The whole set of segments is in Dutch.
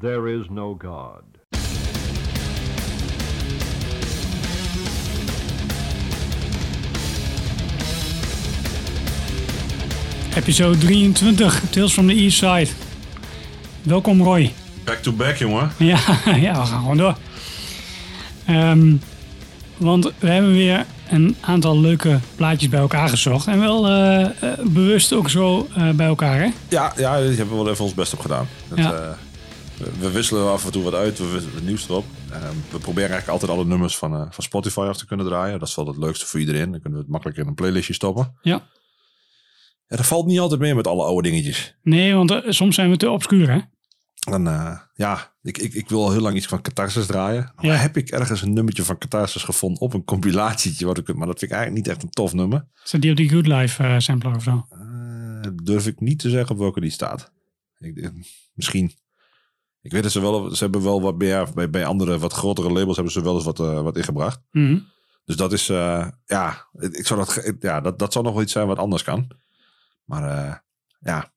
There is no God. Episode 23, Tales from the East Side. Welkom Roy. Back to back, jongen. Ja, ja we gaan gewoon door. Ehm, want we hebben weer een aantal leuke plaatjes bij elkaar gezocht. En wel eh, eh, bewust ook zo eh, bij elkaar, hè? Ja, ja, daar hebben we wel even ons best op gedaan. Dat, Ja. We- wisselen af en toe wat uit, we wisselen het nieuws erop. Ehm, we proberen eigenlijk altijd alle nummers van, eh, van Spotify af te kunnen draaien. Dat is wel het leukste voor iedereen. Dan kunnen we het makkelijker in een playlistje stoppen. Ja. Ja, dat valt niet altijd meer met alle oude dingetjes. Nee, want eh, soms zijn we te obscuur, hè? Dan, eh, ja, ik, ik, ik wil al heel lang iets van Catharsis draaien. Maar Ja. heb ik ergens een nummertje van Catharsis gevonden op een compilatietje. Wat ik, maar dat vind ik eigenlijk niet echt een tof nummer. Zit die op die Good Life sampler of zo? Durf ik niet te zeggen op welke die staat. Ik, misschien. Ik weet dat ze wel, ze hebben wel wat meer, bij, bij andere wat grotere labels hebben ze wel eens wat, eh, wat ingebracht. Mhm. Dus dat is, eh, ja, ik zou dat, ja dat, dat zou nog wel iets zijn wat anders kan. Maar eh, ja,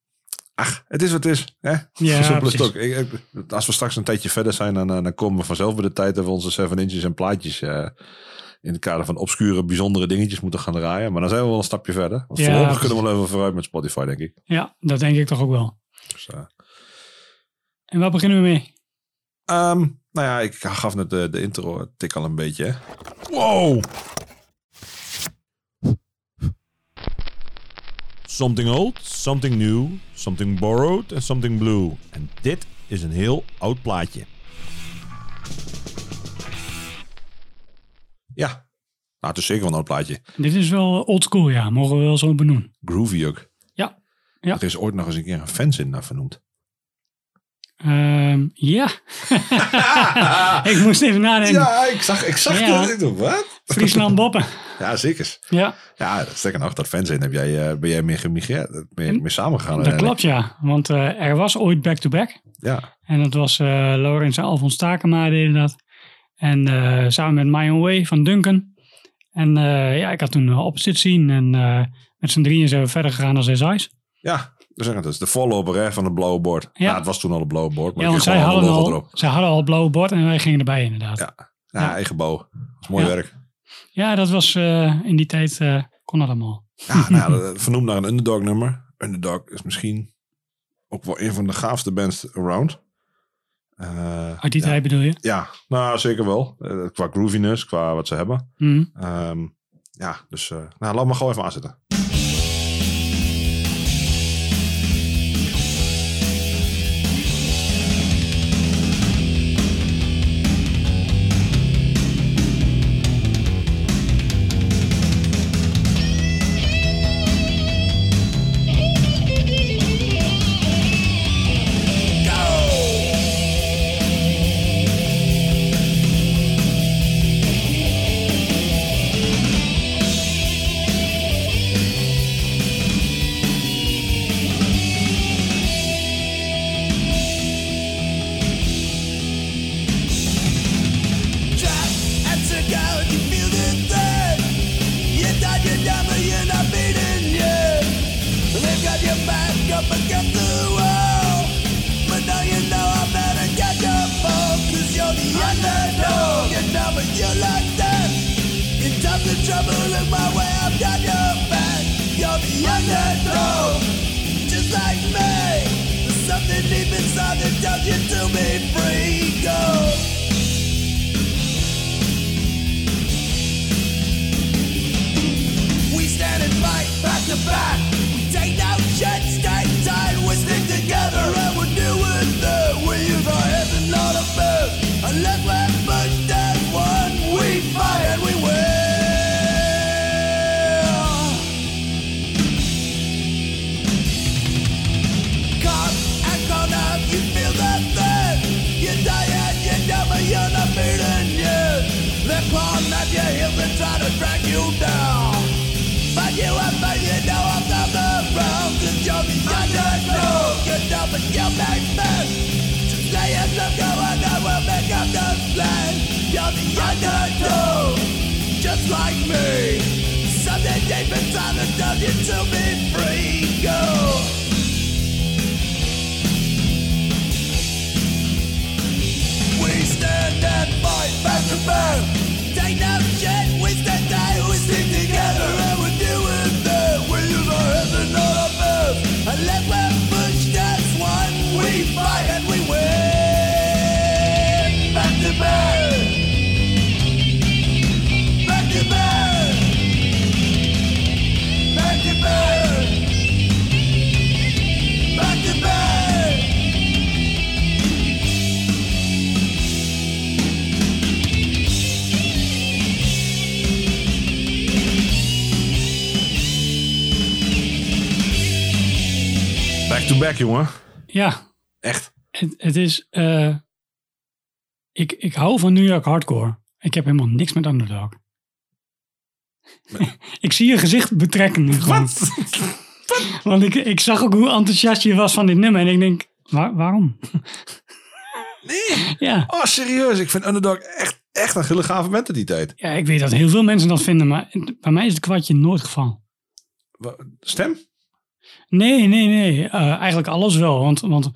ach, het is wat het is. Hè? Ja, Zo simpel is het precies. ook. Ik, ik- als we straks een tijdje verder zijn, dan, dan komen we vanzelf bij de tijd dat we onze 7 inches en plaatjes in het kader van obscure, bijzondere dingetjes moeten gaan draaien. Maar dan zijn we wel een stapje verder. Want Ja, voorlopig precies. kunnen we wel even vooruit met Spotify, denk ik. Ja, dat denk ik toch ook wel. Dus, En waar beginnen we mee? Ehm, nou ja, ik gaf net de, de intro tik al een beetje. Hè? Wow! Something old, something new, something borrowed en something blue. En dit is een heel oud plaatje. Ja, nou het is zeker wel een oud plaatje. Dit is wel old school, ja. Mogen we wel zo benoemen. Groovy ook. Ja. Ja. Er is ooit nog eens een keer een fanzin naar vernoemd. Ehm, ja. ik moest even nadenken. Ja, ik zag, ik zag Ja. dat. Wat? Friesland Boppen. Ja, zeker. Ja, Ja, sterker nog, dat fanzin heb jij, eh, ben jij mee gemigreerd, mee, mee samengegaan. dat klopt ja. Want eh, er was ooit back-to-back. Ja, En dat was eh Laurens en Alfons Takema deden dat. En eh, samen met My Own Way van Duncan. En eh, ja, ik had toen uh, Opposite zien. En eh, met z'n drieën zijn we verder gegaan als SI's. ja. Dus zeggen, het is de voorloper hè, van het blauwe bord. Ja. Ja. het was toen al een blauwe bord, maar Ja, want zij hadden, al, erop. zij hadden al het blauwe bord en wij gingen erbij inderdaad. Ja. Ja. Ja, eigen bouw. Dat is mooi werk. Ja, dat was eh, in die tijd eh, kon dat allemaal. Ja, nou, dat- vernoemd naar een underdog nummer. Underdog is misschien ook wel een van de gaafste bands around. Eh, Uit die tijd bedoel je? Ja, nou zeker wel. Eh, qua grooviness, qua wat ze hebben. Mhm. Ehm, ja, dus eh, nou, laat me gewoon even aanzetten. escape inside the dungeon to be free. Go. We stand and fight back to back. Back-to-back, jongen. Ja, Echt. het, het is... eh, ik, ik hou van New York hardcore. Ik heb helemaal niks met Underdog. ik zie je gezicht betrekken nu gewoon. Want ik, ik zag ook hoe enthousiast je was van dit nummer. En ik denk, waar- waarom? Nee. Ja. Oh, serieus. Ik vind Underdog echt, echt een hele gave band die tijd. ja, ik weet dat heel veel mensen dat vinden. Maar bij mij is het kwartje nooit gevallen. Stem? Nee, nee, nee. Eh, eigenlijk alles wel. Want, want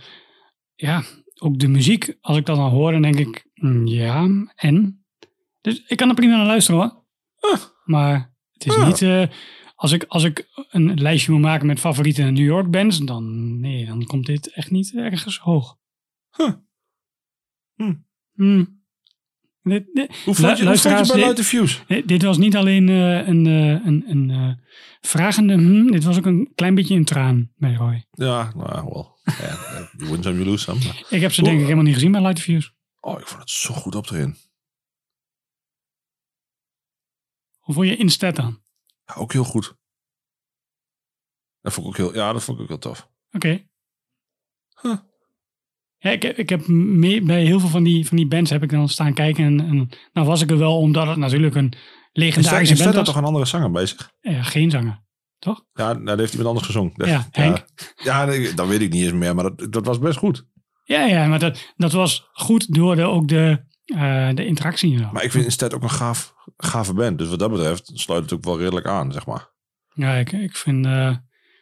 ja, ook de muziek, als ik dat dan hoor, dan denk ik, mm, ja, en? Dus ik kan er prima naar luisteren hoor. Ah. Maar het is Ah. niet, eh, als, ik, als ik een lijstje moet maken met favoriete New York bands, dan, nee, dan komt dit echt niet ergens hoog. Huh. Hm. Hmm. Dit, dit, Hoe vond je, hoe vond luisteraars, je bij dit- Fuse? dit- dit was niet alleen eh, een, eh, een, een eh, vragende, hmm, dit was ook een klein beetje een traan bij Roy. Ja, nou ja, wel. Ja, you win some, you lose some. maar- Ik heb ze denk ik helemaal niet gezien bij Light Fuse. Oh, ik vond het zo goed optreden. Hoe vond je Instead dan? Ja, ook heel goed. Dat vond ik ook heel, ja, dat vond ik ook heel tof. Oké. Huh. Ja, ik, heb- ik heb mee, bij heel veel van die, van die bands heb ik dan staan kijken. En, en nou was ik er wel omdat het natuurlijk een En legendarische staat band er was. toch een andere zanger zich? Ja, geen zanger. Toch? Ja, nou, dat heeft iemand anders gezongen. Dat- Ja, Henk. Ja, nee, dat weet ik niet eens meer, maar dat, dat was best goed. Ja, ja, maar dat, dat was goed door de, ook de, eh, de interactie. Maar ik vind Instead ook een gaaf, gave band. Dus wat dat betreft sluit het ook wel redelijk aan, zeg maar. Ja, ik, ik vind eh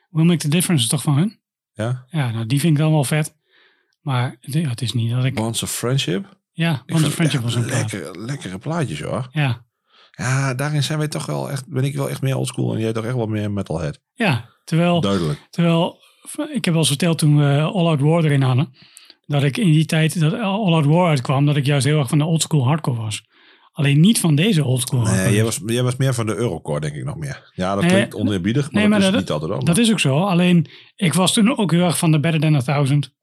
Will Make the Difference is toch van hun? Ja? Ja, nou die vind ik dan wel vet. Maar het, ja, het is niet dat ik... Bonds of Friendship. Ja, vind het Friendship was een plaat. lekkere, lekkere plaatjes, hoor. Ja, Ja, daarin zijn wij toch wel echt, ben ik wel echt meer oldschool en jij toch echt wel meer metalhead. ja, terwijl... Duidelijk. Terwijl, ik heb wel eens verteld toen we All Out War erin hadden, dat ik in die tijd dat All Out War uitkwam, dat ik juist heel erg van de oldschool hardcore was. Alleen niet van deze oldschool Nee, jij was, jij was meer van de Eurocore, denk ik nog meer. Ja, dat Nee, klinkt oneerbiedig, maar, nee, maar dat is niet altijd ook. Dat is ook zo. Alleen, ik was toen ook heel erg van de Better Than a Thousand.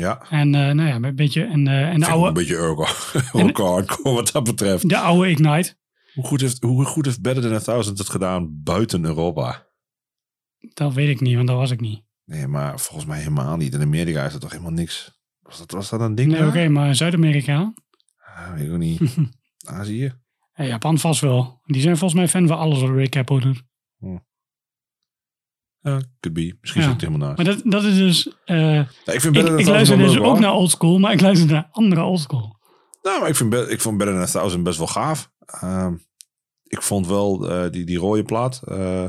Ja, En uh, nou ja, een beetje, en, uh, en de oude, een beetje hardcore wat dat betreft. de oude Ignite. Hoe goed, heeft, hoe goed heeft Better Than a Thousand het gedaan buiten Europa? Dat weet ik niet, want dat was ik niet. Nee, maar volgens mij helemaal niet. In Amerika is er toch helemaal niks. Was dat, was dat een ding? Nee, oké, maar Zuid-Amerika, Ah, weet ik ook niet. Azië? eh, Japan vast wel. Die zijn volgens mij fan van alles wat Ray Capo doet. Ja, could be. Misschien Ja. zit het helemaal naast. Maar dat, dat is dus... eh, Ja, ik vind ik, ik luister dus ook naar oldschool, maar ik luister naar andere oldschool. Nou, maar ik, vind, ik vond Better Than a Thousand best wel gaaf. Ehm, ik vond wel eh, die, die rode plaat, eh,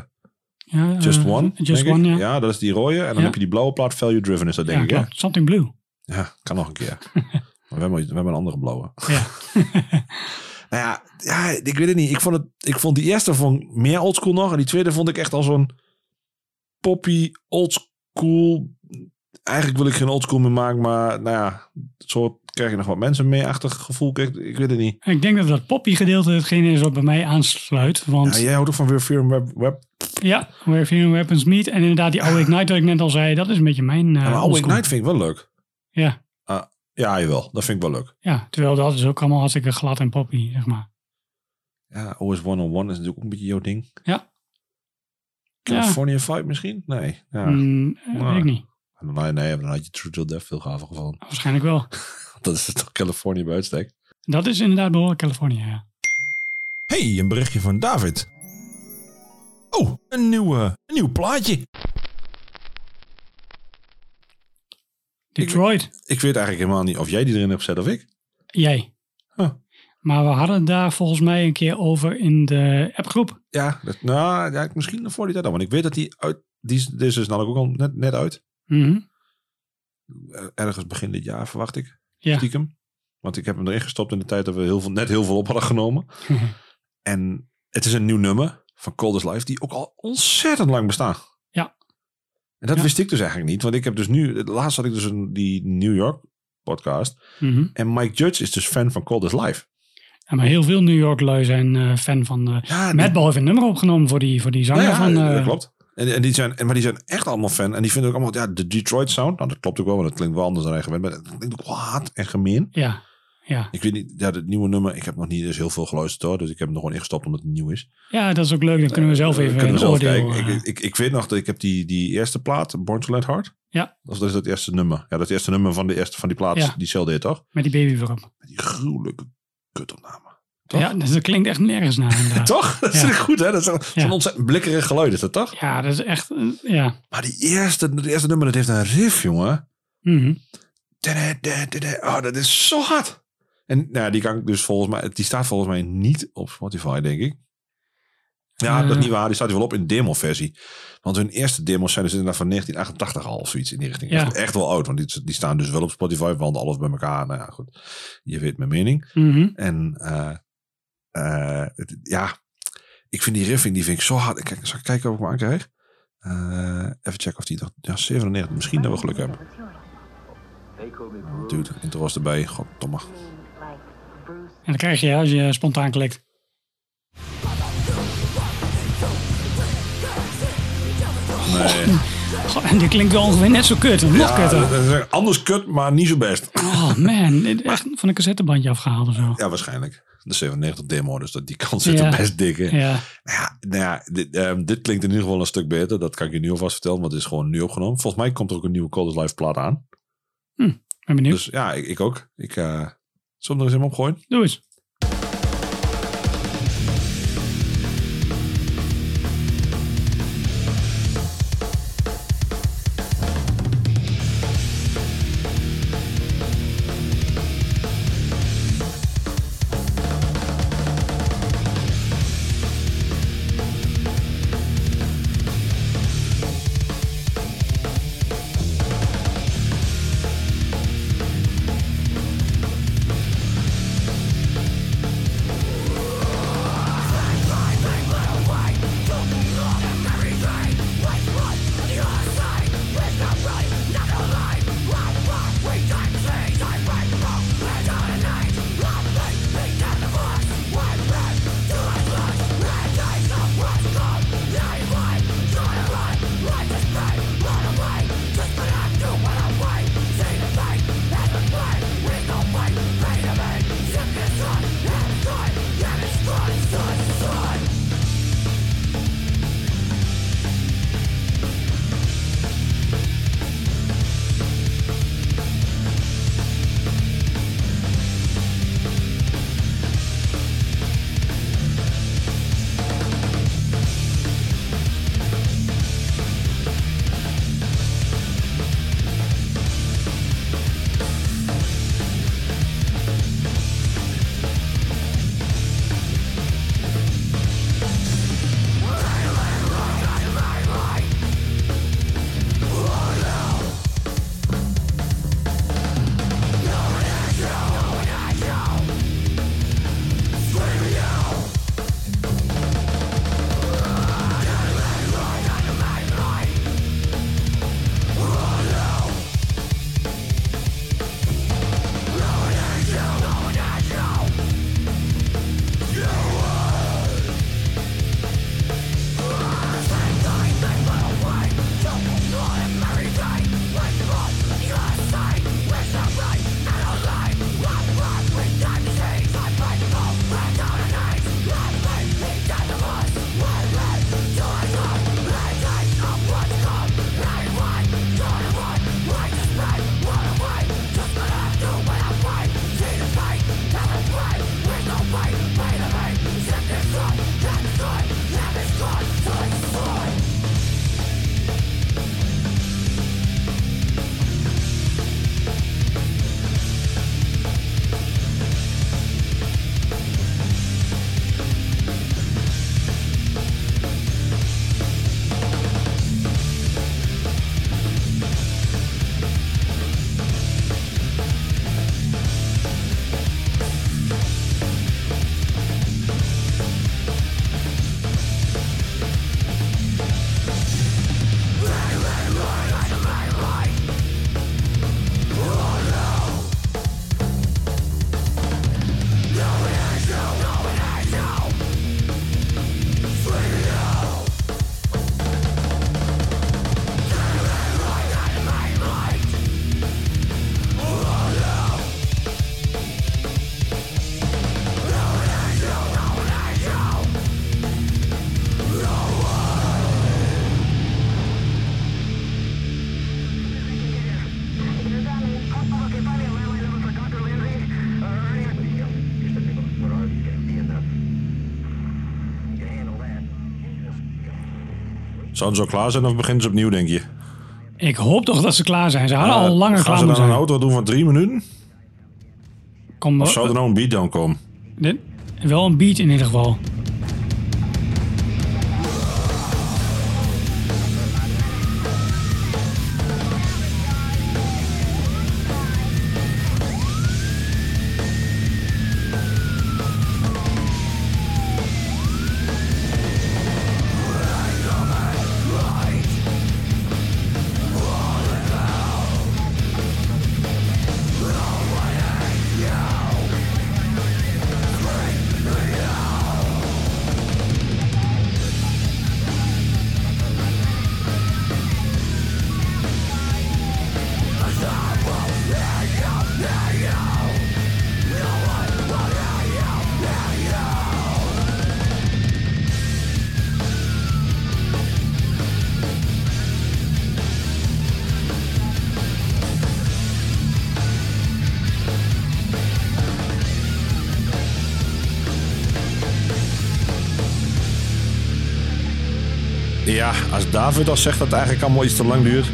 Ja, Just One. Just One, ik. ja. dat is die rode. En dan Ja. heb je die blauwe plaat, Value Driven is dat, denk ja, ik. Hè? Something Blue. Ja, kan nog een keer. maar we hebben, we hebben een andere blauwe. Ja. Nou ja, ja, ik weet het niet. Ik vond, het, ik vond die eerste vond meer oldschool nog. En die tweede vond ik echt als zo'n poppy oldschool. Eigenlijk wil ik geen oldschool meer maken, maar nou ja, zo krijg je nog wat mensen mee-achtig gevoel. Ik, ik weet het niet. ik denk dat dat poppy gedeelte hetgene is wat bij mij aansluit. Want Ja, ja, jij houdt ook van Fear and Web. web. Where Fear Weapons Meet. En inderdaad die oude Ignite wat ik net al zei. Dat is een beetje mijn uh, Ja, maar Oude Ignite vind ik wel leuk. Ja, Ja, jawel. Dat vind ik wel leuk. ja, terwijl dat is ook allemaal hartstikke glad en poppy, zeg maar. Ja, OS 101 is natuurlijk ook een beetje jouw ding. Ja. California Fight misschien? Nee. Ja. Mm, eh, Nou. weet ik niet. Nee, nee, dan had je True Till Death veel gaver gevonden. Waarschijnlijk wel. Dat is toch California bij uitstek. Dat is inderdaad behoorlijk Californië, ja. Hey, een berichtje van David. Oh, een nieuw, een nieuw plaatje. Detroit, Ik weet eigenlijk helemaal niet of jij die erin hebt gezet of ik. jij. Huh. Maar we hadden het daar volgens mij een keer over in de appgroep. Ja, dat, nou, ja, misschien voor die tijd al. Want ik weet dat die uit... Die is, die is namelijk ook al net, net uit. Mhm. Eh, Ergens begin dit jaar verwacht ik. Ja. Stiekem. Want ik heb hem erin gestopt in de tijd dat we heel veel, net heel veel op hadden genomen. en het is een nieuw nummer van Coldest Life. Die ook al ontzettend lang bestaat. Ja. En dat Ja. wist ik dus eigenlijk niet. Want ik heb dus nu... Laatst had ik dus een, die New York podcast. Mhm. En Mike Judge is dus fan van Coldest Life. Ja, maar heel veel New York lui zijn eh, fan van... eh Ja, die- Madball heeft een nummer opgenomen voor die, voor die zanger Ja, ja, van... eh, dat klopt. En, en die zijn, en, maar die zijn echt allemaal fan. En die vinden ook allemaal, ja, de Detroit sound. Nou, dat klopt ook wel, want het klinkt wel anders dan hij gewend bent. Het klinkt ook wel hard en gemeen. Ja, ja. Ik weet niet, ja, het nieuwe nummer, ik heb nog niet eens heel veel geluisterd hoor. Dus ik heb hem nog gewoon ingestopt omdat het nieuw is. ja, dat is ook leuk. Dan kunnen we zelf even kunnen we zelf oordeel... kijken. Ik, ik, ik weet nog dat ik heb die, die eerste plaat, Born to Let Hard. Ja. Of dat is het eerste nummer. Ja, dat is het eerste nummer van, de eerste, van die plaats. Ja. Die Cel deed, toch? Met die baby erop. Met die gruwelijke kutopname. Toch? Ja, dat klinkt echt nergens naar. Toch? Dat is Ja. goed, hè? Dat is zo'n Ja. ontzettend blikkerig geluid, is dat toch? Ja, dat is echt, eh, ja. Maar die eerste, het eerste nummer, dat heeft een riff, jongen. Mhm. Oh, dat is zo hard. En nou, die kan ik dus volgens mij, die staat volgens mij niet op Spotify, denk ik. Ja, dat is Eh. niet waar. Die staat hier wel op in demo-versie. Want hun eerste demos zijn dus inderdaad van 1988 al of zoiets in die richting. Ja. Echt, echt wel oud, want die, die staan dus wel op Spotify, want alles bij elkaar. Nou ja, goed. Je weet mijn mening. Mhm. En eh, eh, het- ja, ik vind die riffing, die vind ik zo hard. Kijk, zal ik kijken of ik hem aankrijg? Eh, even checken of die dat... Ja, 97. Misschien dat we geluk hebben. Dude, intro was erbij. Goddomme. En dan krijg je als je spontaan klikt. Nee. Goh, en die klinkt wel ongeveer net zo kut. Nog Ja, kutter. anders kut, maar niet zo best. Oh man, echt van een cassettebandje afgehaald of zo. Ja, waarschijnlijk. De 97 demo, dus dat, die kans zit er best dik in. Ja, Nou ja, nou ja dit, ehm, dit klinkt in ieder geval een stuk beter. Dat kan ik je nu alvast vertellen, want het is gewoon nu opgenomen. Volgens mij komt er ook een nieuwe Cold Live plaat aan. ben benieuwd. Dus ja, ik, ik ook. Ik zal hem er eens in opgooien. Doe eens. Zouden ze al klaar zijn of beginnen ze opnieuw, denk je? Ik hoop toch dat ze klaar zijn. Ze hadden Eh, al langer Gaan klaar ze dan een zijn. auto doen van drie minuten? Kom, Of zou er nou een beatdown komen? dit- wel een beat in ieder geval. Ja, als David al zegt dat het eigenlijk allemaal iets te lang duurt.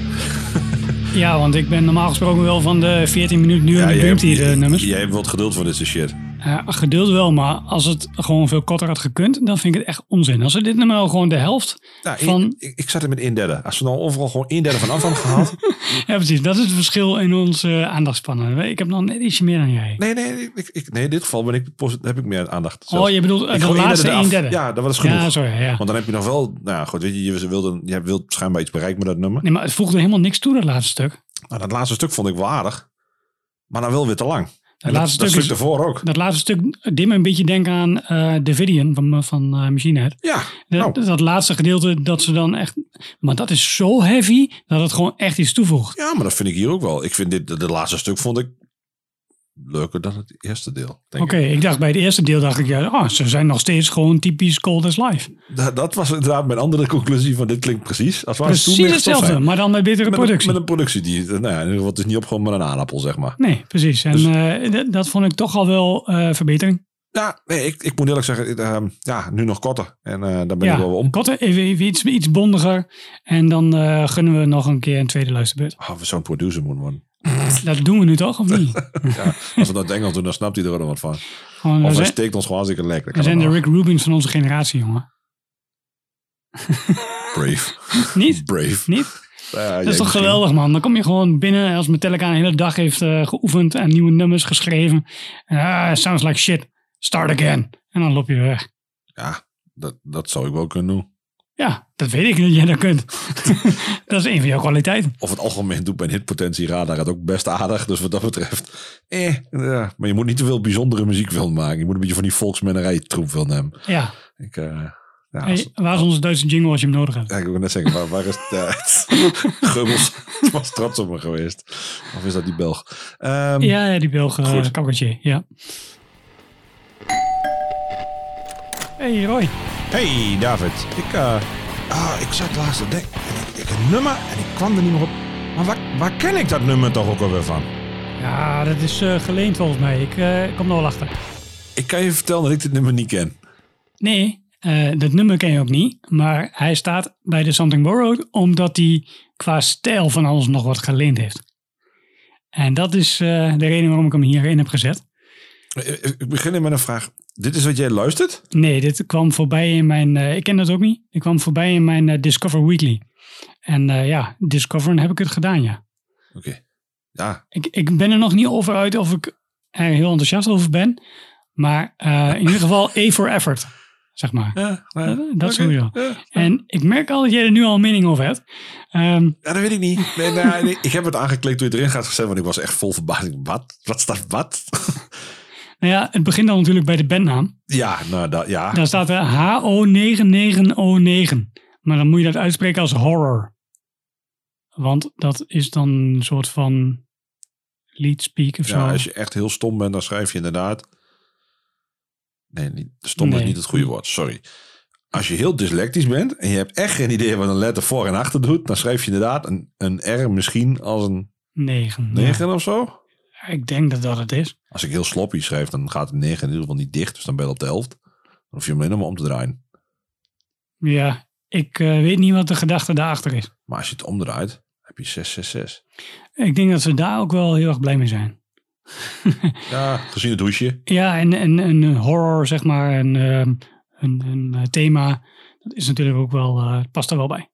Ja, want ik ben normaal gesproken wel van de 14 minuten jij, Dream Theater jij- nummers. jij hebt wat geduld voor dit soort shit. Ja, geduld wel, maar als het gewoon veel korter had gekund, dan vind ik het echt onzin. Als ze dit nummer al gewoon de helft Ja, van... ik, ik, ik zat er met een derde. Als we nou overal gewoon een derde van af hadden gehaald. Ja, precies. Dat is het verschil in onze uh, aandachtspannen. Ik heb nog net ietsje meer dan jij. Nee, nee, ik, ik, nee in dit geval ben ik, heb ik meer aandacht. oh, je bedoelt uh, Ik de laatste een derde? Ja, dat was genoeg. Ja, sorry. Ja. Want dan heb je nog wel, nou goed, weet je, je wilde, je wilt schijnbaar iets bereiken met dat nummer. Nee, maar het voegde helemaal niks toe, dat laatste stuk. Nou, dat laatste stuk vond ik wel aardig. Maar dan wel weer te lang. Dat En laatste dat, stuk ervoor ook. Dat laatste stuk deed me een beetje denken aan uh, Davidian van, van uh, Machine Head. Ja, Dat, nou. dat laatste gedeelte dat ze dan echt... Maar dat is zo heavy dat het gewoon echt iets toevoegt. ja, maar dat vind ik hier ook wel. Ik vind dit, het laatste stuk vond ik leuker dan het eerste deel. Oké, ik dacht bij het eerste deel dacht ik, ja, oh, ze zijn nog steeds gewoon typisch Cold as Life. Dat, dat was inderdaad mijn andere conclusie van dit klinkt precies. Als toen Precies gestopt hetzelfde, maar dan met betere Met een, productie. met een productie die, nou ja, in ieder geval, het is niet opgewonden met een aardappel, zeg maar. Nee, precies. En Dus- eh, dat vond ik toch al wel eh, verbetering. Ja, nee, ik, ik moet eerlijk zeggen, ik, ehm, ja, nu nog korter. En eh daar ben ik wel om. Korter, even, even iets, iets bondiger. En dan eh, gunnen we nog een keer een tweede luisterbeurt. Oh, we zo'n producer moeten worden. Dat doen we nu toch, of niet? Ja, als we dat Engels doen, dan snapt hij er wel wat van. Gewoon, Of hij steekt ons gewoon hartstikke lekker. we zijn de Rick Rubins van onze generatie, jongen. Brave. Niet? Brave. Niet? Dat is toch geweldig, man. Dan kom je gewoon binnen als Metallica een hele dag heeft eh, geoefend en nieuwe nummers geschreven. Ah, sounds like shit. Start again. En dan loop je weg. Ja, dat, dat zou ik wel kunnen doen. Ja, dat weet ik dat jij dat kunt. dat is een van jouw kwaliteiten. Of het algemeen doet mijn hitpotentie radar het ook best aardig. Dus wat dat betreft. Eh, ja. Maar je moet niet te veel bijzondere muziek willen maken. Je moet een beetje van die volksmennerij troep willen hebben. Ja. Ik, eh, ja, Hey, als- waar is onze Duitse jingle als je hem nodig hebt? ja, ik wil net zeggen, waar, waar is het? Uh, Gubbels was trots op me geweest. Of is dat die Belg? Ehm, Ja, ja die Belg uh, kakkertje. Ja. Hey Roy. Hey David, ik, eh, ah, ik zat laatst te denken, en ik, ik een nummer en ik kwam er niet meer op. Maar waar, waar ken ik dat nummer toch ook alweer van? Ja, dat is eh, geleend volgens mij. Ik eh, kom er wel achter. Ik kan je vertellen dat ik dit nummer niet ken. Nee, eh, dat nummer ken je ook niet. Maar hij staat bij de Something Borrowed omdat hij qua stijl van alles nog wat geleend heeft. En dat is eh, de reden waarom ik hem hierin heb gezet. Ik ik begin met een vraag. Dit is wat jij luistert? Nee, dit kwam voorbij in mijn... eh, ik ken dat ook niet. Dit kwam voorbij in mijn eh, Discover Weekly. En eh, ja, Discoveren heb ik het gedaan, ja. Oké. Ja, Ik, ik ben er nog niet over uit of ik er heel enthousiast over ben. Maar in ieder geval A for effort, zeg maar. ja, Dat- oké, sowieso. Ja. En ik merk al dat jij er nu al een mening over hebt. Ehm, Ja, dat weet ik niet. Nee, nee. Ik heb het aangeklikt toen je erin gaat gezet, want ik was echt vol verbazing. Wat? Wat staat wat? Nou ja, het begint dan natuurlijk bij de bandnaam. ja, nou, dat, ja. Daar staat er HO9909. Maar dan moet je dat uitspreken als horror. Want dat is dan een soort van lead speak of zo. ja. Als je echt heel stom bent, dan schrijf je inderdaad... Nee, niet, stom is niet het goede woord. Sorry. Als je heel dyslectisch bent en je hebt echt geen idee wat een letter voor en achter doet, dan schrijf je inderdaad een, een R misschien als een 9. 9 of zo. Ik denk dat dat het is. Als ik heel sloppy schrijf, dan gaat het 9 in ieder geval niet dicht. Dus dan ben je op de helft. Dan hoef je hem alleen maar om te draaien. Ja, ik eh, weet niet wat de gedachte daarachter is. Maar als je het omdraait, heb je 666. Ik denk dat ze daar ook wel heel erg blij mee zijn. Ja, gezien het hoesje. Ja, en, en, en horror, zeg maar, en ehm, een, een eh, thema, dat is natuurlijk ook wel, eh, past er wel bij.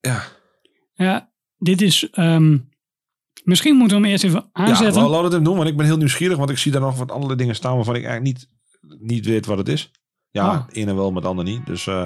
Ja, Ja, dit is, ehm, misschien moeten we hem eerst even ja aanzetten. laat het hem doen, want ik ben heel nieuwsgierig. Want ik zie daar nog wat andere dingen staan waarvan ik eigenlijk niet, niet weet wat het is. Ja, Ah. het ene wel, maar het andere niet. Dus eh,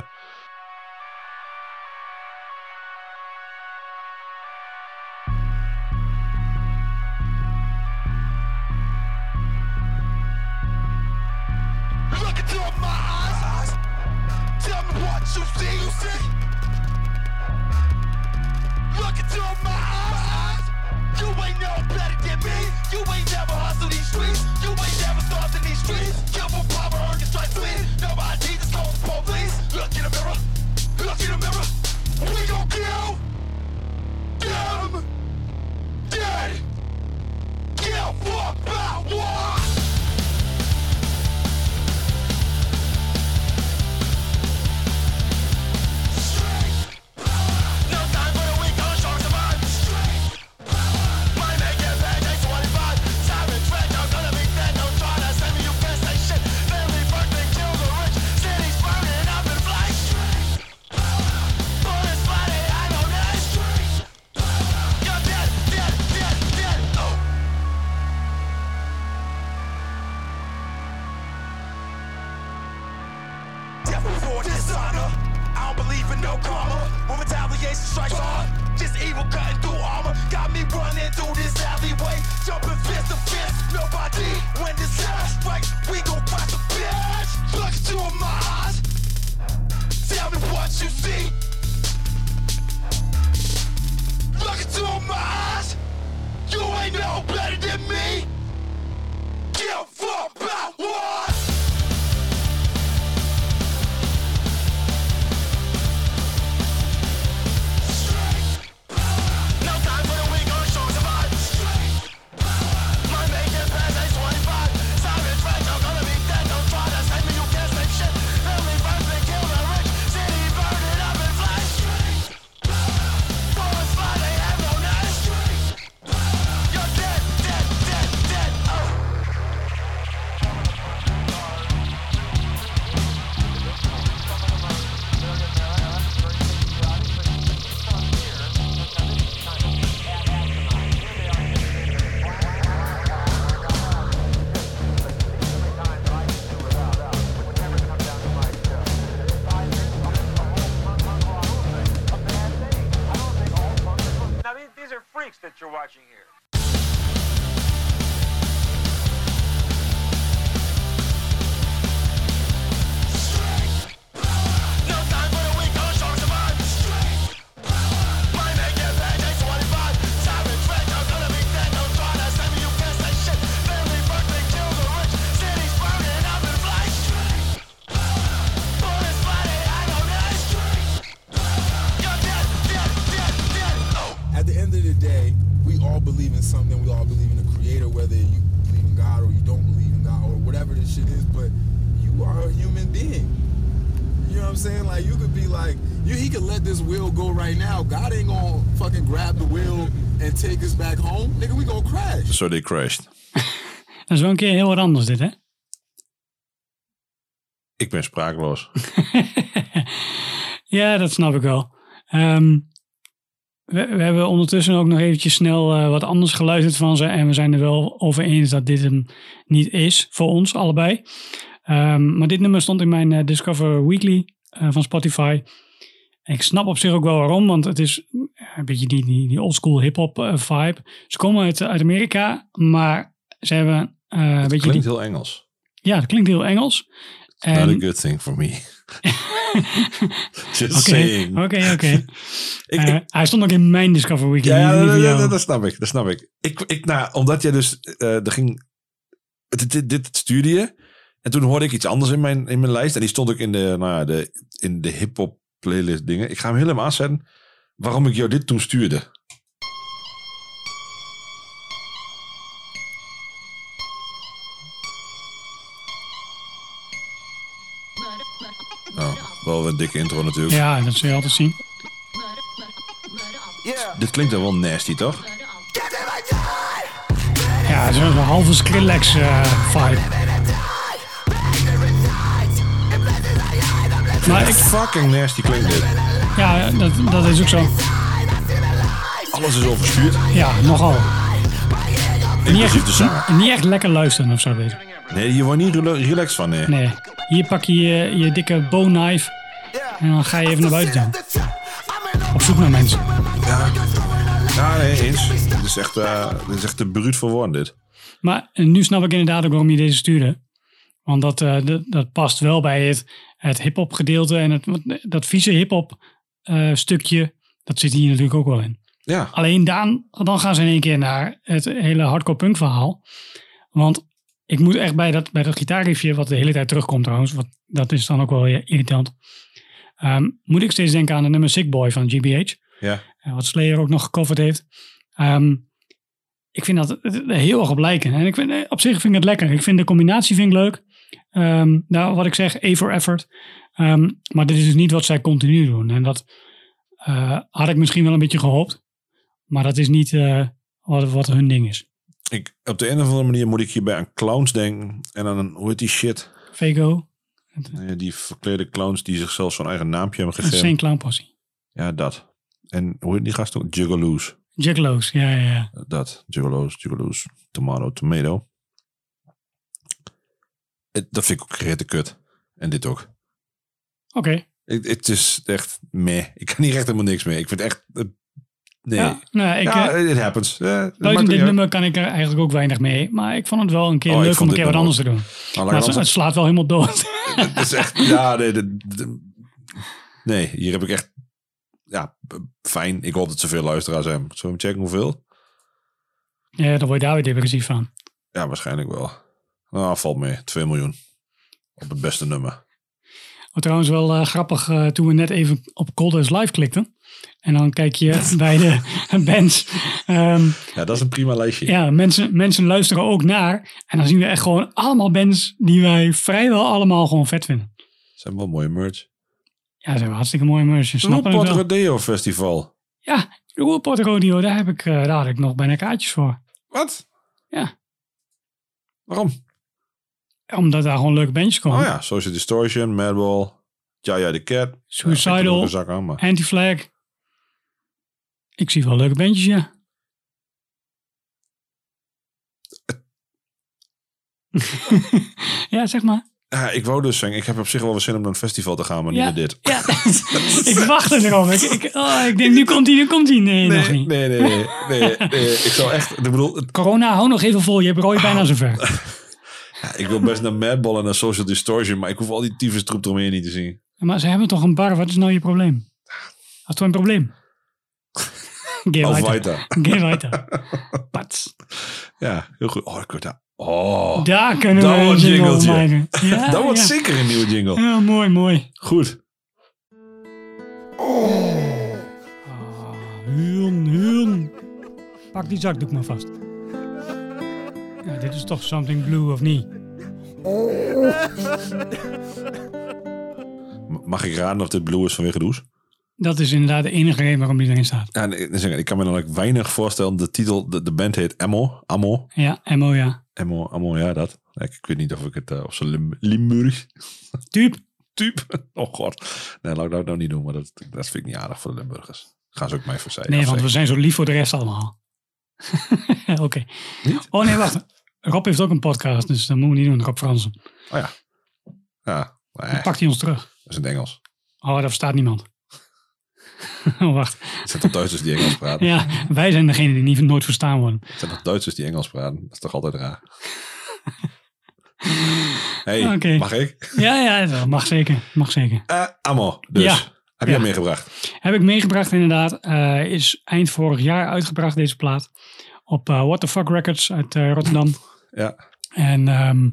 Give fuck about what? Strikes hard, just evil cutting through armor. Got me running through this alleyway, jumping fist to fist. Nobody, when this that you're watching here. They crashed. Dat is wel een keer heel wat anders dit, hè? Ik ben sprakeloos. ja, dat snap ik wel. Ehm, we, we hebben ondertussen ook nog eventjes snel eh, wat anders geluisterd van ze. En we zijn er wel over eens dat dit hem niet is voor ons allebei. Ehm, maar dit nummer stond in mijn eh, Discover Weekly eh, van Spotify. En ik snap op zich ook wel waarom, want het is beetje die, die, die oldschool hip-hop eh, vibe. Ze komen uit, uit Amerika, maar ze hebben eh, een beetje. Klinkt Die, heel Engels. ja, dat klinkt heel Engels. Not En- a good thing for me. Just saying. oké, oké. Eh, hij stond ook in mijn Discover Weekly. Ja, ja niet dat, snap ik. Dat snap ik. ik, ik nou, omdat jij dus, eh er ging, dit, dit, dit stuurde je. En toen hoorde ik iets anders in mijn, in mijn lijst. En die stond ook in de, nou ja, de, in de hip-hop playlist dingen. Ik ga hem helemaal aanzetten. Waarom ik jou dit toen stuurde. Oh, wel een dikke intro natuurlijk. Ja, dat zul je altijd zien. Dit klinkt dan wel nasty, toch? Ja, zo'n halve Skrillex eh, vibe. Maar ik, Fucking nasty klinkt dit. Ja, dat, dat is ook zo. Alles is overstuurd. Ja, nogal. Niet de echt, zanger. niet echt lekker luisteren of zo. Nee, je wordt niet rela- relaxed van, nee. Nee. Hier pak je je, je dikke bone knife en dan ga je even naar buiten toe. Op zoek naar mensen. Ja, nee, eens. Dit is echt, eh dit is echt te bruut voor woorden, dit. Maar eh, nu snap ik inderdaad ook waarom je deze stuurde. Want dat, eh, dat, dat past wel bij het, het hip-hop gedeelte en het, dat vieze hip-hop eh, stukje. Dat zit hier natuurlijk ook wel in. Ja, Alleen dan, dan gaan ze in één keer naar het hele hardcore punk verhaal. Want ik moet echt bij dat, bij dat gitaarriffje, wat de hele tijd terugkomt trouwens, wat, dat is dan ook wel irritant. Ehm, moet ik steeds denken aan het nummer Sick Boy van GBH. ja. eh, wat Slayer ook nog gecoverd heeft. Ehm, ik vind dat heel erg op lijken. En ik vind, eh, op zich vind ik het lekker. Ik vind de combinatie vind ik leuk. Ehm, nou, wat ik zeg, A for effort. Ehm, maar dit is dus niet wat zij continu doen. En dat eh, had ik misschien wel een beetje gehoopt. Maar dat is niet eh, wat, wat hun ding is. Ik, op de een of andere manier moet ik hierbij aan clowns denken. En aan, een- hoe heet die shit? Vego, die verklede clowns die zichzelf zo'n eigen naampje hebben gegeven. zijn clown possie. Ja, dat. En hoe heet die gast ook? Juggaloos. Juggalo's, ja, ja, ja. Dat. Juggaloos, Juggaloos. Tomato, tomato. Dat vind ik ook rete kut. En dit ook. Oké. Het het is echt meh. Ik kan hier echt helemaal niks mee. Ik vind echt... eh, nee. Ja, nou, ik, it happens. Eh, buiten dit nummer kan ik er eigenlijk ook weinig mee. Maar ik vond het wel een keer Oh, leuk om een keer wat anders te doen. Nou, Maar het, dan het slaat wel helemaal dood. Het is echt, ja, nee, de- de- nee, hier heb ik echt, ja, fijn. Ik hoop dat ze veel luisteraars hebben. Zullen we checken hoeveel? ja, daar word je daar weer depressief van. Ja, waarschijnlijk wel. Nou, valt mee. 2 miljoen. Op het beste nummer. Wat trouwens wel eh, grappig, eh, toen we net even op Colders Live klikten. En dan kijk je bij de bands. ehm, Ja, dat is een prima lijstje. ja, mensen, mensen luisteren ook naar. En dan zien we echt gewoon allemaal bands die wij vrijwel allemaal gewoon vet vinden. Zijn wel mooie merch. Ja, ze hebben hartstikke mooie merch. Roepot wel. Rodeo Festival. Ja, Roerport Rodeo, daar heb ik, eh, daar had ik nog bijna kaartjes voor. Wat? Ja. Waarom? Omdat daar gewoon leuke bandjes komen. Oh ja, Social Distortion, Madball, Jaya the Cat. Nog Suicidal. Anti-Flag. Ik zie wel leuke bandjes, ja. ja, zeg maar. Ja, ik wou dus zeggen, ik heb op zich wel weer zin om naar een festival te gaan, maar niet Ja. naar dit. Ja, ik wacht erop. Ik, ik, oh, ik denk, nu komt hij, nu komt hij. Nee, nog Nee, niet. nee, nee, nee, nee, nee. Ik zou echt, ik bedoel, het- Corona, hou nog even vol. Je hebt Roy Oh. bijna zover. ja, ik wil best naar Madball en naar Social Distortion, maar ik hoef al die tyfus troep eromheen niet te zien. Maar ze hebben toch een bar. Wat is nou je probleem? Wat is toch een probleem? Geer Of weiter. Geer weiter. Pats. Ja, heel goed. Oh, ik word daar. Oh, Daar kunnen Dat we een jingle maken. Ja, dat wordt ja. zeker een nieuwe jingle. Ja, mooi, mooi. Goed. Huun, huun. Pak die zakdoek maar vast. Ja, dit is toch something blue of niet? Mag ik raden of dit Blue is vanwege Does? Dat is inderdaad de enige reden waarom die erin staat. Ik kan me dan ook weinig voorstellen. De titel, de, de band heet Ammo. Ammo. Ja, Emo, ja. Ammo, Ammo, ja, dat. Ik, weet niet of ik het uh, op zo'n Lim Limburg Tup. type. Oh god. Nee, laat ik dat nou niet doen, maar dat, dat vind ik niet aardig voor de Limburgers. Gaan ze ook mij verzeilen. Nee, want we zijn zo lief voor de rest allemaal. Oké. Oh nee, wacht. Rob heeft ook een podcast, dus dat moeten we niet doen, Rob Fransen. Oh ja. Ja, nee, Dan dat pakt hij ons terug. is in het Engels. Oh, daar verstaat niemand. oh, wacht. Het zijn toch Duitsers die Engels praten? Ja, wij zijn degene die niet, nooit verstaan worden. Het zijn toch Duitsers die Engels praten? Dat is toch altijd raar? hey, mag ik? Ja, ja, dat mag zeker. Mag zeker. Ammo, dus. Ja. Heb jij Ja. meegebracht? Heb ik meegebracht inderdaad. Eh, is eind vorig jaar uitgebracht deze plaat. Op eh, What the Fuck Records uit eh, Rotterdam. Ja. En ehm,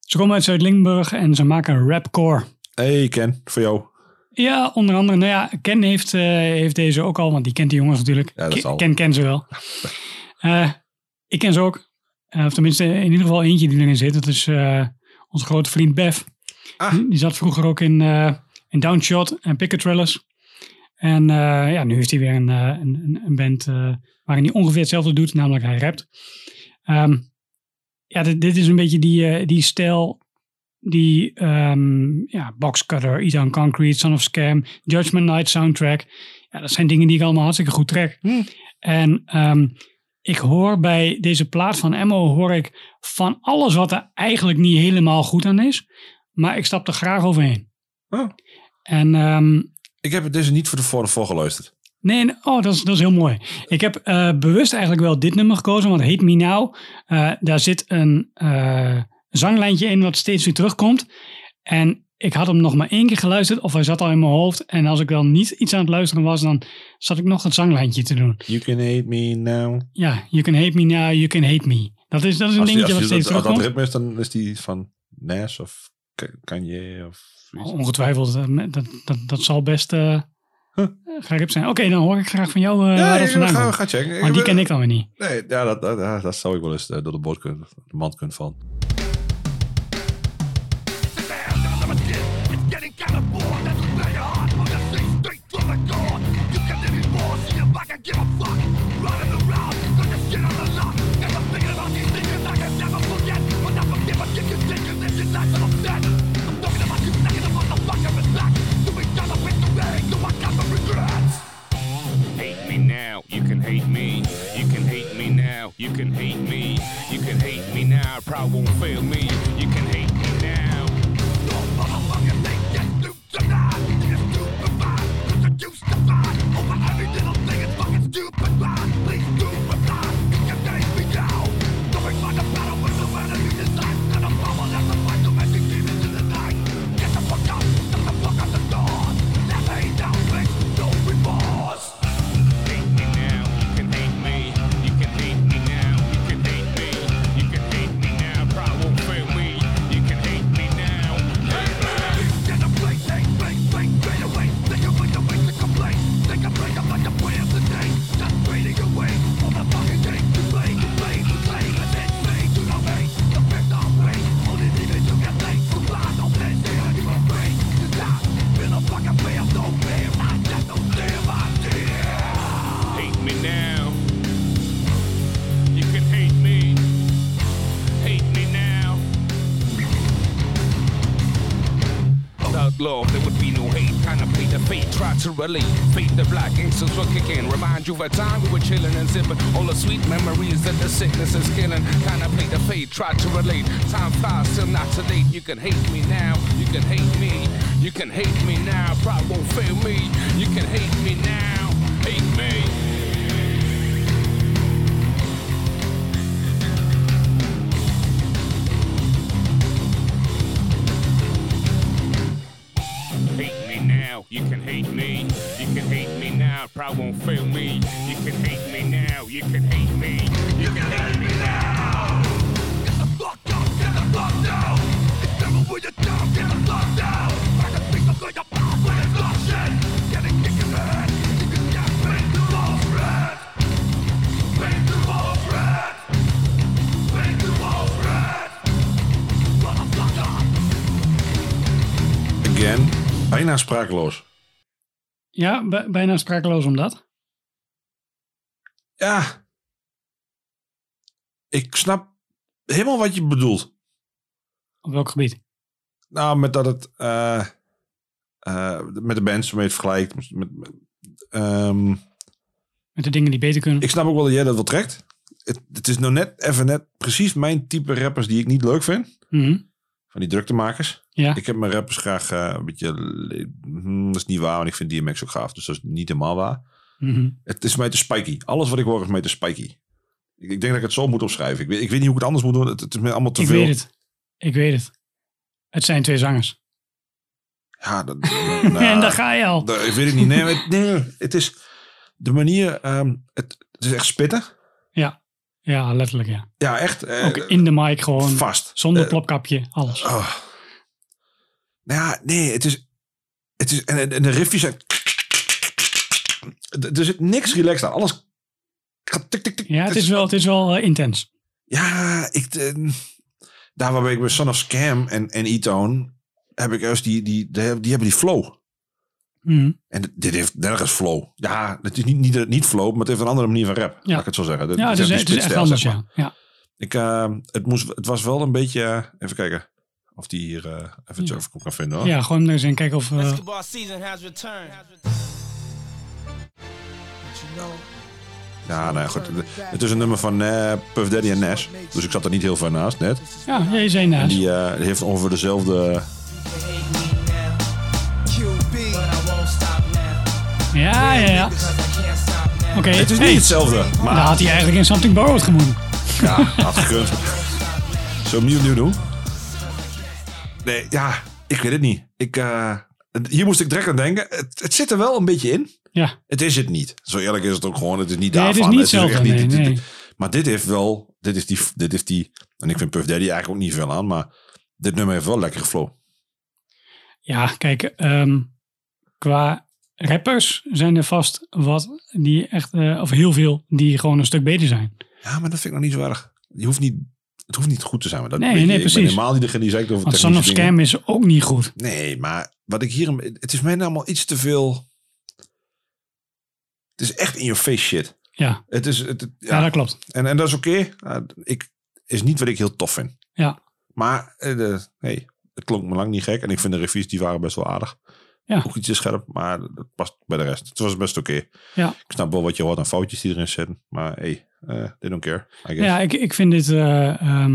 ze komen uit Zuid-Limburg en ze maken rapcore. Hey Ken, voor jou. Ja, onder andere. Nou ja, Ken heeft, heeft deze ook al, want die kent die jongens natuurlijk. Ja, dat Ken- zal. Ken ken ze wel. Ik ken ze ook. Of tenminste, in ieder geval eentje die erin zit. Dat is onze grote vriend Bev. Ah. Die, die zat vroeger ook in, in Downshot en Picker. En eh, ja, nu heeft hij weer een, eh, een, een- band eh, waarin hij ongeveer hetzelfde doet, namelijk hij rapt. Ehm, ja, dit, dit is een beetje die, die stijl die ehm ja, Boxcutter, Eat on Concrete, Son of Scam, Judgment Night soundtrack. Ja, dat zijn dingen die ik allemaal hartstikke goed trek. En ehm, ik hoor bij deze plaat van Emmo hoor ik van alles wat er eigenlijk niet helemaal goed aan is. Maar ik stap er graag overheen. Oh. En ehm, Ik heb het deze niet voor de voor, voor geluisterd. Nee, nee, oh, dat is, dat is heel mooi. Ik heb eh, bewust eigenlijk wel dit nummer gekozen, want Hate Me Now, eh, daar zit een eh, zanglijntje in wat steeds weer terugkomt. En ik had hem nog maar één keer geluisterd, of hij zat al in mijn hoofd. En als ik dan niet iets aan het luisteren was, dan zat ik nog het zanglijntje te doen. You can hate me now. Ja, you can hate me now, you can hate me. Dat is, dat is een Als, die, dingetje als, wat steeds dat, als dat terugkomt. ritme is, dan is die van Nas of Kanye of. Ongetwijfeld, eh, dat, dat, dat zal best eh gerip zijn. Oké, dan hoor ik graag van jou eh Ja, waar dat ik, vandaan ga, komt. ga checken. Want die ken ik dan weer niet. Nee, ja, dat, dat, ja, dat zou ik wel eens eh, door de, kunnen, de mand kunnen vallen. Me now, pride won't fail me. You a time we were chilling and zipping. All the sweet memories that the sickness is killing. Kind of play the fate, try to relate. Time flies, still not too late. You can hate me now. You can hate me. You can hate me now. Pride won't fail me. You can hate me now. Hate me. Hate me now, you can hate me. You can hate me now, pride won't fail me. You can hate me now, you can hate me. You can hate me now. Get the fuck up, get the fuck down. It's never when you're down, get the fuck down. I can think of like a bomb when it's lost shit. Get it, kick in the head. You can get paid to walls red. Paid to walls red. Paid to walls red. Motherfucker. Again. Bijna sprakeloos. Ja, bij- bijna sprakeloos om dat. Ja. Ik snap helemaal wat je bedoelt. Op welk gebied? Nou, met dat het... eh, eh, met de bands waarmee het vergelijkt. Met, met- ehm, Met de dingen die beter kunnen. ik snap ook wel dat jij dat wel trekt. Het, het is nou net even net precies mijn type rappers die ik niet leuk vind. Mhm. Van die druktemakers. Ja. Ik heb mijn rappers graag eh, een beetje... hm, dat is niet waar, want ik vind DMX ook gaaf. Dus dat is niet helemaal waar. Mhm. Het is mij te spiky. Alles wat ik hoor is mij te spiky. Ik, ik denk dat ik het zo moet opschrijven. Ik weet, ik weet niet hoe ik het anders moet doen. Het, het is me allemaal te Ik veel. weet het. Ik weet het. Het zijn twee zangers. Ja, dat, en nou, daar ga je al. dat- ik weet het niet. Nee, het, nee, het is de manier. ehm, het, het is echt spitten. Ja. Ja, letterlijk ja. Ja, echt. eh, Ook in de mic gewoon. vast. Zonder Eh, plopkapje. Alles. oh. Nou ja, nee, het is. Het is en, en de riffjes zijn. Er zit niks relaxed aan. Alles. gaat tik, tik, tik. Ja, het is wel, het is wel eh, intens. Ja, ik, eh, daar waarbij ik bij Son of Scam en, en E-Tone... heb ik juist die, die, die, die hebben die flow. Mhm. En dit heeft nergens flow. Ja, het is niet, niet, niet flow, maar het heeft een andere manier van rap. Laat ik het zo zeggen. Ja, het is, het is echt anders, zeg maar. ja. ja. Ik, eh, het, moest, het was wel een beetje... even kijken of die hier eh, even Ja. kan vinden. Hoor. Ja, gewoon eens in kijken of... Ja, nou ja, goed. Het is een nummer van eh, Puff Daddy en Nash. Dus ik zat er niet heel ver naast net. ja, je zei En naast. die eh, heeft ongeveer dezelfde... Ja, ja, ja. Oké, Het is hey, niet hetzelfde, Dan maar had hij eigenlijk in Something Borrowed gemoeten. ja, had gekund. Zo opnieuw opnieuw doen. Nee, ja, ik weet het niet. Ik, eh, hier moest ik direct aan denken. Het, het zit er wel een beetje in. Ja, Het is het niet. Zo eerlijk is het ook gewoon. Het is niet nee, het daarvan. is niet hetzelfde. Nee, dit- dit- nee. Maar dit heeft wel... Dit is, die, dit is die... En ik vind Puff Daddy eigenlijk ook niet veel aan. Maar dit nummer heeft wel lekkere flow. Ja, kijk, ehm, qua rappers zijn er vast wat die echt, eh, of heel veel, die gewoon een stuk beter zijn. Ja, maar dat vind ik nog niet zo erg. Je hoeft niet... Het hoeft niet goed te zijn. Maar dat Nee, je, nee, Ik ben precies. helemaal niet degene die zegt over Want Son of. Scam is ook niet goed. Nee, maar wat ik hier... Het is mij nou allemaal iets te veel... Het is echt in your face shit. Ja, Het is... Het, het- ja. ja. dat klopt. En, en dat is oké. Uh, ik is niet wat ik heel tof vind. Ja. Maar de, hey, het klonk me lang niet gek. En ik vind de reviews die waren best wel aardig. Ja. Ook iets te scherp, maar dat past bij de rest. Het was best oké. Ja. Ik snap wel wat je hoort aan foutjes die erin zitten. Maar hey, eh they don't care. I guess. Ja, ik, ik vind dit, eh, ehm,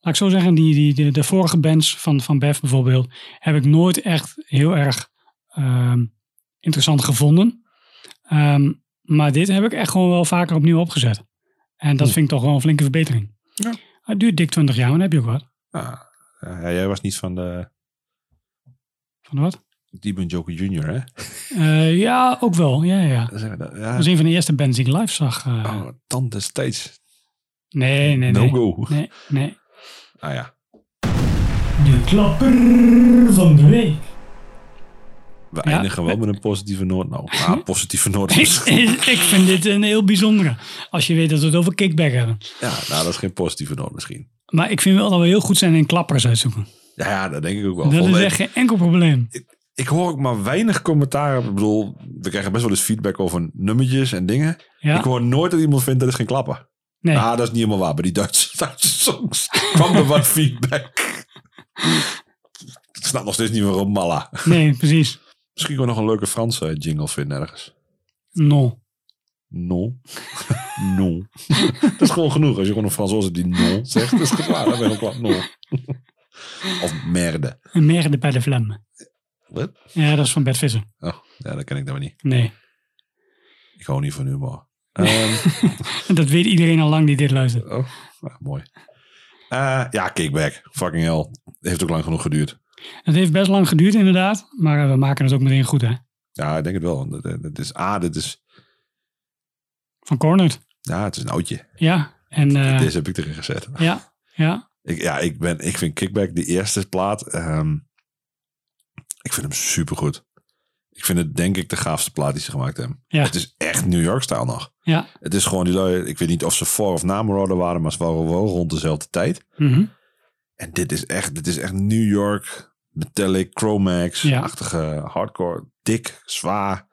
laat ik zo zeggen, die, die, de, de vorige bands van, van Bev bijvoorbeeld, heb ik nooit echt heel erg ehm, interessant gevonden. Ehm, maar dit heb ik echt gewoon wel vaker opnieuw opgezet. En dat Hm. vind ik toch wel een flinke verbetering. Ja. Het duurt dik 20 jaar, maar dan heb je ook wat. Ah, ja, jij was niet van de Van wat? Demon Joker Jr., hè? Eh, ja, ook wel. Ja, ja. Dat. Ja. Was een van de eerste bands die ik live zag. eh. Oh, dan destijds. nee, nee, nee. No-go. Nee, nee. Ah ja. De klapper van de week. We Ja. eindigen wel met een positieve noot. Nou, ah, positieve noot. ik, ik vind dit een heel bijzondere. Als je weet dat we het over kickback hebben. ja, nou, dat is geen positieve noot misschien. Maar ik vind wel dat we heel goed zijn in klappers uitzoeken. Ja, ja, dat denk ik ook wel. Dat is echt geen enkel probleem. ik hoor ook maar weinig commentaar. Ik bedoel, we krijgen best wel eens feedback over nummertjes en dingen. Ja? Ik hoor nooit dat iemand vindt dat is geen klappen. nee. Ah, dat is niet helemaal waar. Bij die Duitse, Duitse songs kwam er wat feedback. ik snap nog steeds niet waarom Malla. nee, precies. Misschien gewoon nog een leuke Franse jingle vinden ergens. No. Non. non. dat is gewoon genoeg. Als je gewoon een Fransoos die non zegt, dat is klaar. Dan ben je klaar. Non. of merde. Een merde bij de vlam. Wat? Ja, dat is van Bert Visser. Oh, ja, dat ken ik dan weer niet. Nee. Ik hou niet van humor. Ehm, Dat weet iedereen al lang die dit luistert. Oh, nou, mooi. Eh, ja, kickback. Fucking hell. Heeft ook lang genoeg geduurd. Het heeft best lang geduurd inderdaad. Maar eh, we maken het ook meteen goed hè. Ja, ik denk het wel. Het- Het is A, dit is, Van Cornered. ja, het is een oudje. Ja. En eh, Deze heb ik erin gezet. ja. Ja. Ik, ja, ik, ben, ik vind Kickback, de eerste plaat, ehm, ik vind hem supergoed. Ik vind het denk ik de gaafste plaat die ze gemaakt hebben. Ja. Het is echt New York-stijl nog. Ja. Het is gewoon die lui, ik weet niet of ze voor of na Marauder waren, maar ze waren wel rond dezelfde tijd. Mhm. En dit is echt, dit is echt New York, metallic, Ja. Chromax-achtige hardcore, dik, zwaar.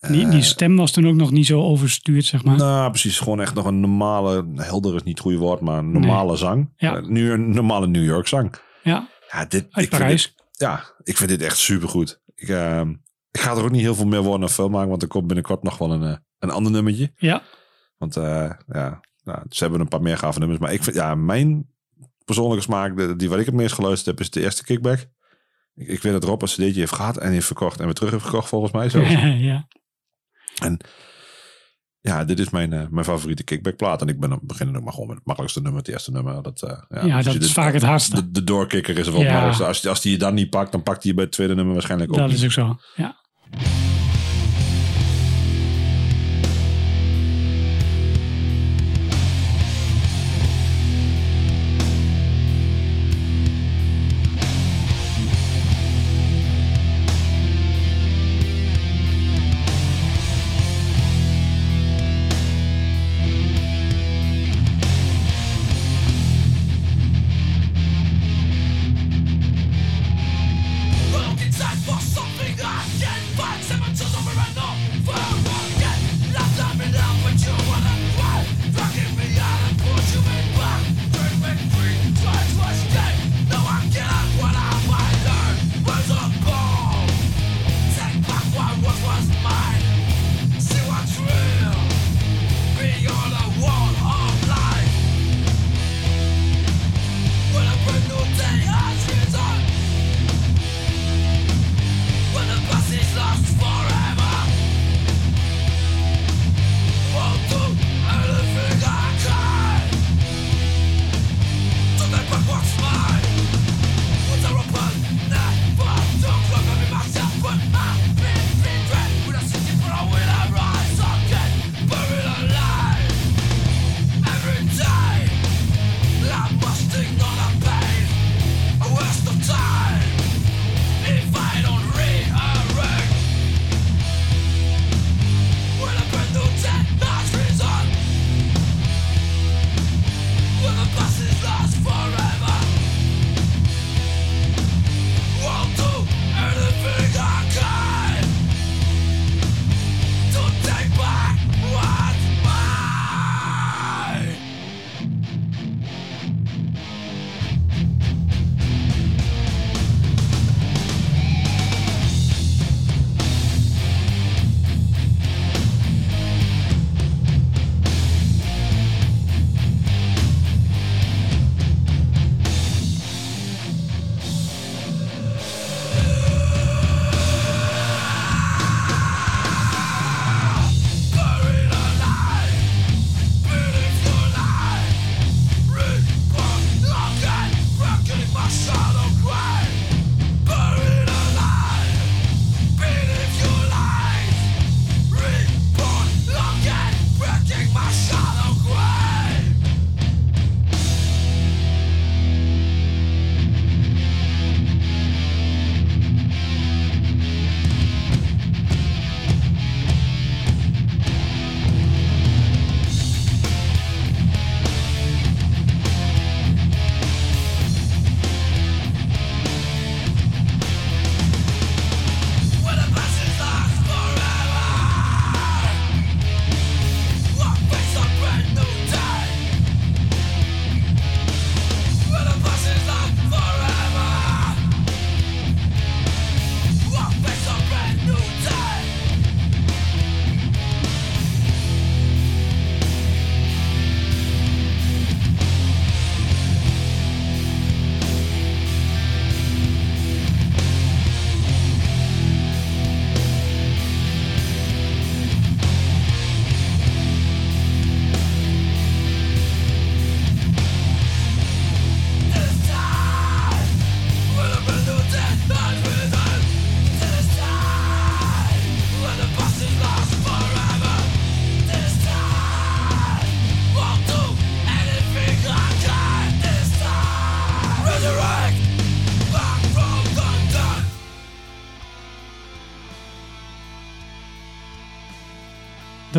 Die, Eh, die stem was toen ook nog niet zo overstuurd zeg maar. Nou, precies. Gewoon echt nog een normale, helder is niet het goede woord, maar een normale zang. Ja. Eh, nu een normale New York zang. Ja. Ja, dit, Uit ik vind Parijs. dit- ja, ik vind dit echt supergoed. Ik, ehm, ik ga er ook niet heel veel meer woorden aan film maken, want er komt binnenkort nog wel een, eh, een ander nummertje. Ja. Want eh, ja, nou, ze hebben een paar meer gave nummers. Maar ik vind, ja, mijn persoonlijke smaak, de, die wat ik het meest geluisterd heb, is de eerste kickback. Ik, ik weet dat Rob een cd'tje heeft gehad en heeft verkocht en weer terug heeft gekocht volgens mij. Zo. ja. En ja, dit is mijn, eh, mijn favoriete kickbackplaat. En ik ben beginnen ook maar gewoon met het makkelijkste nummer, het eerste nummer. Dat, eh, ja, Ja, dat is vaak het hardste. De, de doorkicker is er wel het Ja. Als, als die je dan niet pakt, dan pakt hij je bij het tweede nummer waarschijnlijk ook Dat niet. is ook zo. Ja.